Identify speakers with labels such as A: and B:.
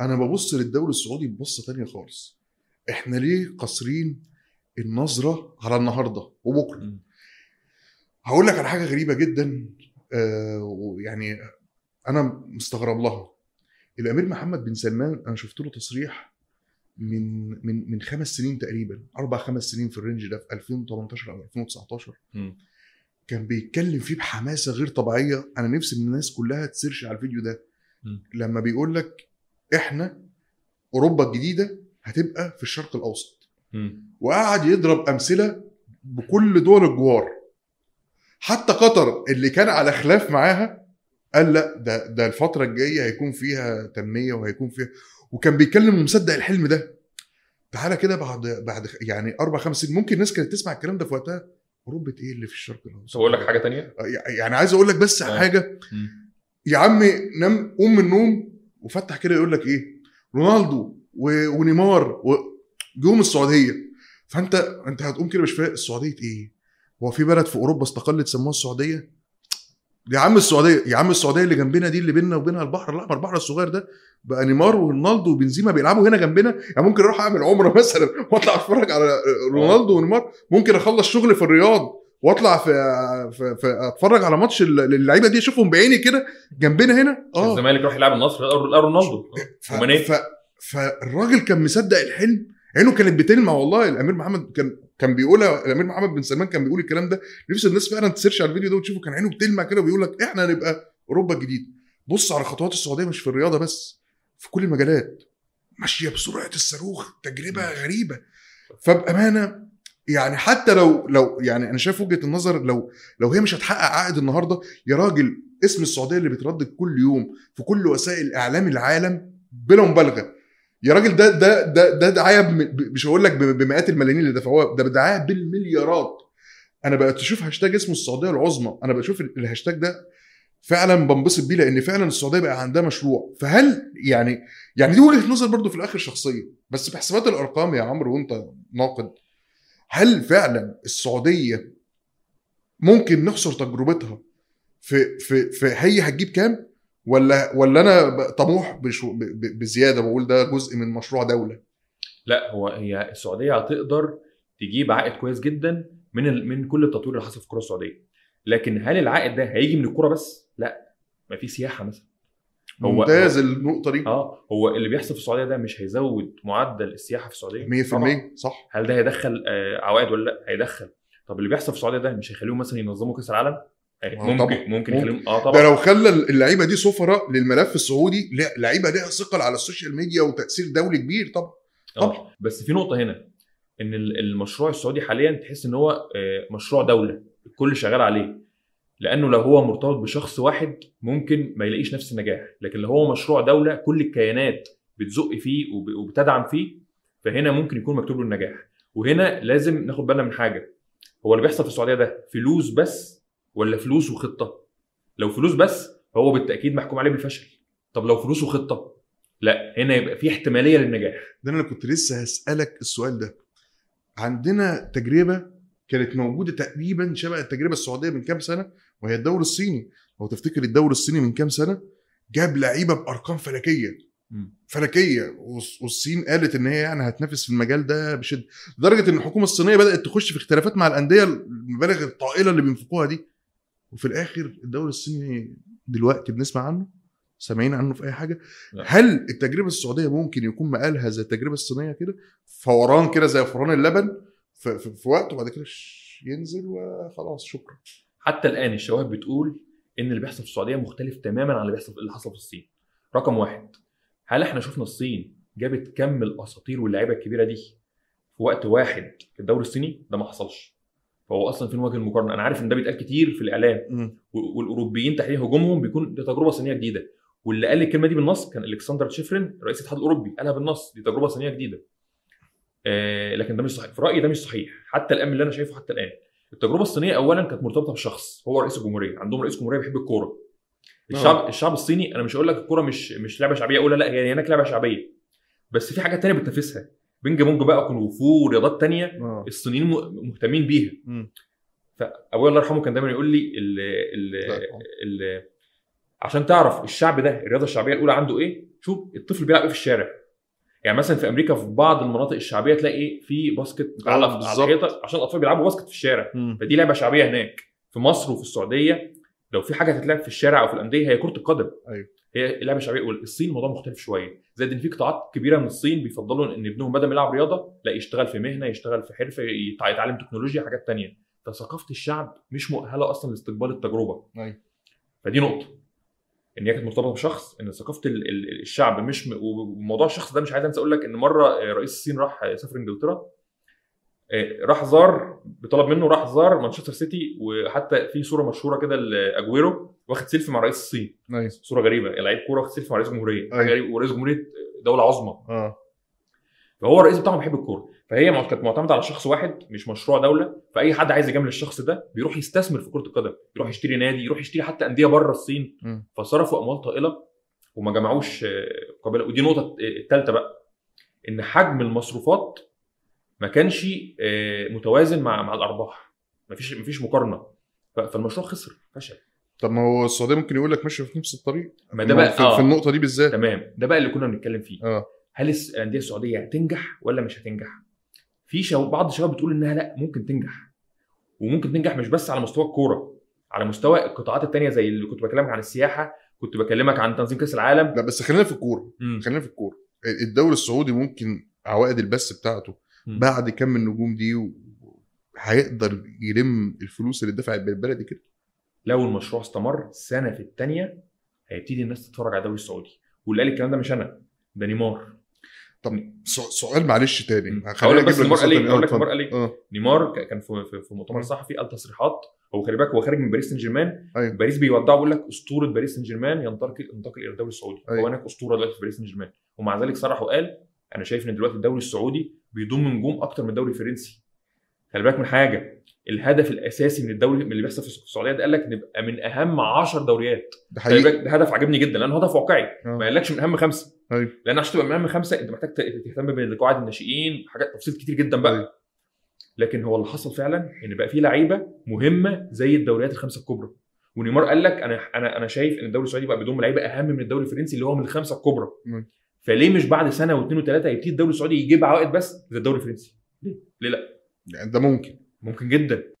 A: أنا ببص للدوري السعودي ببصة تانية خالص إحنا ليه قاصرين النظرة على النهارده
B: وبكرة.
A: هقول لك على حاجة غريبة جدا آه ويعني أنا مستغرب لها الأمير محمد بن سلمان أنا شفت له تصريح من من من خمس سنين تقريبا أربع خمس سنين في الرينج ده في 2018 أو 2019
B: مم.
A: كان بيتكلم فيه بحماسة غير طبيعية أنا نفسي إن الناس كلها تسيرش على الفيديو ده
B: مم.
A: لما بيقول لك إحنا أوروبا الجديدة هتبقى في الشرق الأوسط.
B: مم.
A: وقعد يضرب أمثلة بكل دول الجوار. حتى قطر اللي كان على خلاف معاها قال لا ده ده الفترة الجاية هيكون فيها تنمية وهيكون فيها. وكان بيتكلم ومصدق الحلم ده. تعالى كده بعد بعد يعني أربع خمس سنين. ممكن الناس كانت تسمع الكلام ده في وقتها. أوروبا إيه اللي في الشرق
B: الأوسط؟ أقول لك حاجة تانية؟
A: يعني عايز أقول لك بس
B: آه. حاجة.
A: يا عم نام قوم من النوم. وفتح كده يقول لك إيه؟ رونالدو ونيمار جم السعودية. فانت أنت هتقوم كده مش فاهم السعودية إيه؟ هو في بلد في أوروبا استقلت سموها السعودية؟ يا عم السعوديه يا عم السعودية اللي جنبنا دي اللي بيننا وبينها البحر الاحمر البحر الصغير ده بقى نيمار ورونالدو وبنزيما بيلعبوا هنا جنبنا. يعني ممكن أروح أعمل عمرة مثلا وأطلع أتفرج على رونالدو ونيمار. ممكن أخلص شغل في الرياض. واطلع في, في, في اتفرج على ماتش اللعيبه دي اشوفهم بعيني كده جنبنا هنا. آه.
B: الزمالك راح يلعب النصر لقى رونالدو.
A: ف... فالراجل كان مصدق الحلم. عينه كانت بتلمع والله. الأمير محمد كان كان بيقول الأمير محمد بن سلمان كان بيقول الكلام ده. نفس الناس فعلا تسيرش على الفيديو ده وتشوفه كان عينه بتلمع كده وبيقول لك إحنا هنبقى أوروبا الجديده بص على خطوات السعودية مش في الرياضة بس في كل المجالات. ماشية بسرعة الصاروخ تجربة غريبة. فبأمانة يعني حتى لو لو يعني أنا شايف وجهة النظر لو لو هي مش هتحقق عائد النهارده يا راجل اسم السعودية اللي بيتردد كل يوم في كل وسائل إعلام العالم بلا مبالغة. يا راجل ده ده ده ده دعاية مش هقول لك بمئات الملايين اللي دفعوها ده دعاية بالمليارات. أنا بقيت أشوف هاشتاج اسمه السعودية العظمى أنا بشوف ال- الهاشتاج ده فعلا بنبسط بيه لأن فعلا السعودية بقى عندها مشروع. فهل يعني يعني دي وجهة نظر برضو في الآخر شخصية. بس بحسابات الأرقام يا عمرو وأنت ناقد هل فعلا السعودية ممكن نخسر تجربتها في في في هي هتجيب كام؟ ولا ولا أنا طموح بشو- بزيادة بقول ده جزء من مشروع دولة؟
B: لا هو هي السعودية هتقدر تجيب عائد كويس جدا من. من كل التطوير اللي حصل في الكرة السعودية. لكن هل العائد ده هيجي من الكوره بس؟ لا ما في سياحة مثلا. هو-
A: ممتاز النقطة دي.
B: آه هو اللي بيحصل في السعودية ده مش هيزود معدل السياحة في السعودية؟
A: 100%
B: طبعاً.
A: صح.
B: هل ده هيدخل آه، عوائد ولا لا؟ هيدخل. طب اللي بيحصل في السعودية ده مش هيخليهم مثلا ينظموا كأس العالم؟ آه،
A: آه،
B: ممكن
A: طبعاً.
B: ممكن
A: ممكن.
B: يخليهم آه
A: ده
B: طبعا
A: لو خلى اللعيبة دي سفراء للملف السعودي لا لعيبة ليها ثقل على ال social media وتأثير دولي كبير طبعا. طبعاً.
B: آه بس في نقطة هنا إن ال- المشروع السعودي حاليا تحس إن هو آه، مشروع دولة الكل شغال عليه. لأنه لو هو مرتبط بشخص واحد ممكن ما يلاقيش نفس النجاح. لكن لو هو مشروع دولة كل الكيانات بتزق فيه وب- وبتدعم فيه فهنا ممكن يكون مكتوب له النجاح. وهنا لازم ناخد بالنا من حاجة. هو اللي بيحصل في السعودية ده فلوس بس ولا فلوس وخطة؟ لو فلوس بس فهو بالتأكيد محكوم عليه بالفشل. طب لو فلوس وخطة؟ لا هنا يبقى في احتمالية للنجاح.
A: ده أنا كنت لسه هسألك السؤال ده. عندنا تجربة كانت موجودة تقريبا شبه التجربة السعودية من كام سنة وهي الدوري الصيني. لو تفتكر الدوري الصيني من كام سنة جاب لعيبة بأرقام
B: فلكية.
A: فلكية. والص- والصين قالت إن هي يعني هتنافس في المجال ده بشدة. لدرجة إن الحكومة الصينية بدأت تخش في اختلافات مع الأندية المبالغ الطائلة اللي بينفقوها دي. وفي الآخر الدوري الصيني دلوقتي بنسمع عنه سامعين عنه في أي حاجة.
B: لا.
A: هل التجربة السعودية ممكن يكون مقالها زي التجربة الصينية كده؟ فوران كده زي فران اللبن. في, في, في وقت وبعد كده ينزل وخلاص شكرا.
B: حتى الآن الشواهد بتقول إن اللي بيحصل في السعودية مختلف تماما عن اللي بيحصل اللي حصل في الصين. رقم واحد هل إحنا شفنا الصين جابت كم الأساطير واللعيبه الكبيرة دي في وقت واحد في الدوري الصيني؟ ده ما حصلش. فهو أصلا فين وجه المقارنة. أنا عارف إن ده بيتقال كتير في الإعلام. والأوروبيين تحديدا هجومهم بيكون دي تجربة صينية جديدة. واللي قال الكلمة دي بالنص كان الكسندر تشيفرين رئيس الاتحاد الأوروبي قالها بالنص دي تجربة صينية جديدة. آه لكن ده مش صحيح. في رأيي ده مش صحيح. حتى الآن اللي أنا شايفه حتى الآن. التجربة الصينية اولا كانت مرتبطة بشخص. هو رئيس الجمهورية. عندهم رئيس جمهورية بيحب الكورة. الشعب
A: آه.
B: الشعب الصيني أنا مش هقول لك الكورة مش مش لعبة شعبية أقول لا هي هناك لعبة شعبية. بس في حاجات تانية بتنافسها. بينج بونج بقى كونغ فو ورياضات تانية
A: آه.
B: الصينيين مهتمين بيها. فابويا الله يرحمه كان دايما يقول لي ال ال
A: لا.
B: ال عشان تعرف الشعب ده الرياضة الشعبية الأولى عنده إيه؟ شوف الطفل بيلعب إيه في الشارع. يعني مثلا في أمريكا في بعض المناطق الشعبية تلاقي في باسكت
A: آه،
B: على
A: بالظبط.
B: الحيطه عشان الأطفال بيلعبوا باسكت في الشارع. فدي لعبة شعبية هناك. في مصر وفي السعودية لو في حاجة هتتلعب في الشارع أو في الأندية هي كرة القدم.
A: أيوة.
B: هي لعبة شعبية. والصين الموضوع مختلف شوية. زائد إن في قطاعات كبيرة من الصين بيفضلوا إن ابنهم بدل ما يلعب رياضة لا يشتغل في مهنة يشتغل في حرفة يتع- يتعلم تكنولوجيا حاجات تانية. فثقافة الشعب مش مؤهلة أصلا لاستقبال التجربة.
A: أيوة.
B: فدي نقطة. إن هي كانت مرتبطة بشخص إن ثقافة ال- ال- الشعب مش م... وموضوع الشخص ده مش عايز أنسى أقول لك إن مرة آه، رئيس الصين راح سافر إنجلترا آه، راح زار بطلب منه راح زار مانشستر سيتي وحتى في صورة مشهورة كده لأجويرو واخد سيلفي مع رئيس الصين.
A: أيوه
B: صورة غريبة لعيب كورة واخد سيلفي مع رئيس جمهورية. حاجة
A: أيوة.
B: غريبة. ورئيس جمهورية دولة عظمى.
A: آه.
B: فهو الرئيس بتاعهم بيحب الكورة. فهي كانت معتمدة على شخص واحد مش مشروع دولة. فأي حد عايز يجامل الشخص ده بيروح يستثمر في كرة القدم يروح يشتري نادي يروح يشتري حتى أندية بره الصين. فصرفوا أموال طائلة وما جمعوش آه، قابله ودي نقطه الثالثه بقى إن حجم المصروفات ما كانش آه، متوازن مع مع الأرباح. مفيش مفيش مقارنة. ف- فالمشروع خسر فشل.
A: طب ما هو السعودية ممكن يقول لك ماشي في نفس الطريق.
B: ما ده بقى
A: في,
B: آه.
A: في النقطة دي بالذات.
B: تمام. ده بقى اللي كنا بنتكلم فيه.
A: آه.
B: هل الأندية السعودية هتنجح ولا مش هتنجح؟ في شو... بعض الشباب بتقول إنها لأ ممكن تنجح. وممكن تنجح مش بس على مستوى الكورة على مستوى القطاعات التانية زي اللي كنت بكلمك عن السياحة كنت بكلمك عن تنظيم كأس العالم.
A: لا بس خلينا في
B: الكورة.
A: خلينا في الكورة. الدوري السعودي ممكن عوائد البث بتاعته
B: مم.
A: بعد كم النجوم دي و... هيقدر يلم الفلوس اللي اتدفعت بالبلدي كده.
B: لو المشروع استمر سنة في الثانية هيبتدي الناس تتفرج على الدوري السعودي. واللي قال الكلام ده مش أنا ده نيمار.
A: طب سؤال معلش تاني.
B: هقول لك بس نيمار قال إيه؟
A: تاني.
B: هقول
A: آه،
B: لك نيمار. قال إيه؟
A: آه.
B: نيمار كان في في- مؤتمر. صحفي قال تصريحات. هو خلي بالك هو خارج من باريس سان جيرمان.
A: أيوه.
B: باريس بيودعه بيقول لك أسطورة باريس سان جيرمان ينتقل ينتقل إلى الدوري السعودي.
A: أيوة.
B: هو هناك أسطورة دلوقتي في باريس سان جيرمان. ومع ذلك صرح وقال أنا شايف إن دلوقتي الدوري السعودي بيضم نجوم أكتر من الدوري الفرنسي. خلي بالك من حاجة الهدف الأساسي من الدوري من اللي بيحصل في السعودية ده قال لك نبقى من أهم 10 دوريات.
A: ده حقيقي.
B: ده هدف عجبني جدا لأنه هدف واقعي.
A: آه.
B: ما قالكش من أهم خمسة.
A: أيوة.
B: لأن عشان تبقى من خمسة أنت محتاج تهتم بقواعد الناشئين حاجات تفاصيل كتير جدا بقى
A: أيوة.
B: لكن هو اللي حصل فعلا إن بقى في لعيبة مهمة زي الدوريات الخمسة الكبرى ونيمار قال لك أنا أنا أنا شايف إن الدوري السعودي بقى بيضم لعيبة أهم من الدوري الفرنسي اللي هو من الخمسة الكبرى
A: مم.
B: فليه مش بعد سنة واثنين وثلاثه يبتدي الدوري السعودي يجيب عوائد بس زي الدوري الفرنسي ليه؟ ليه لأ
A: يعني ده ممكن
B: ممكن جدا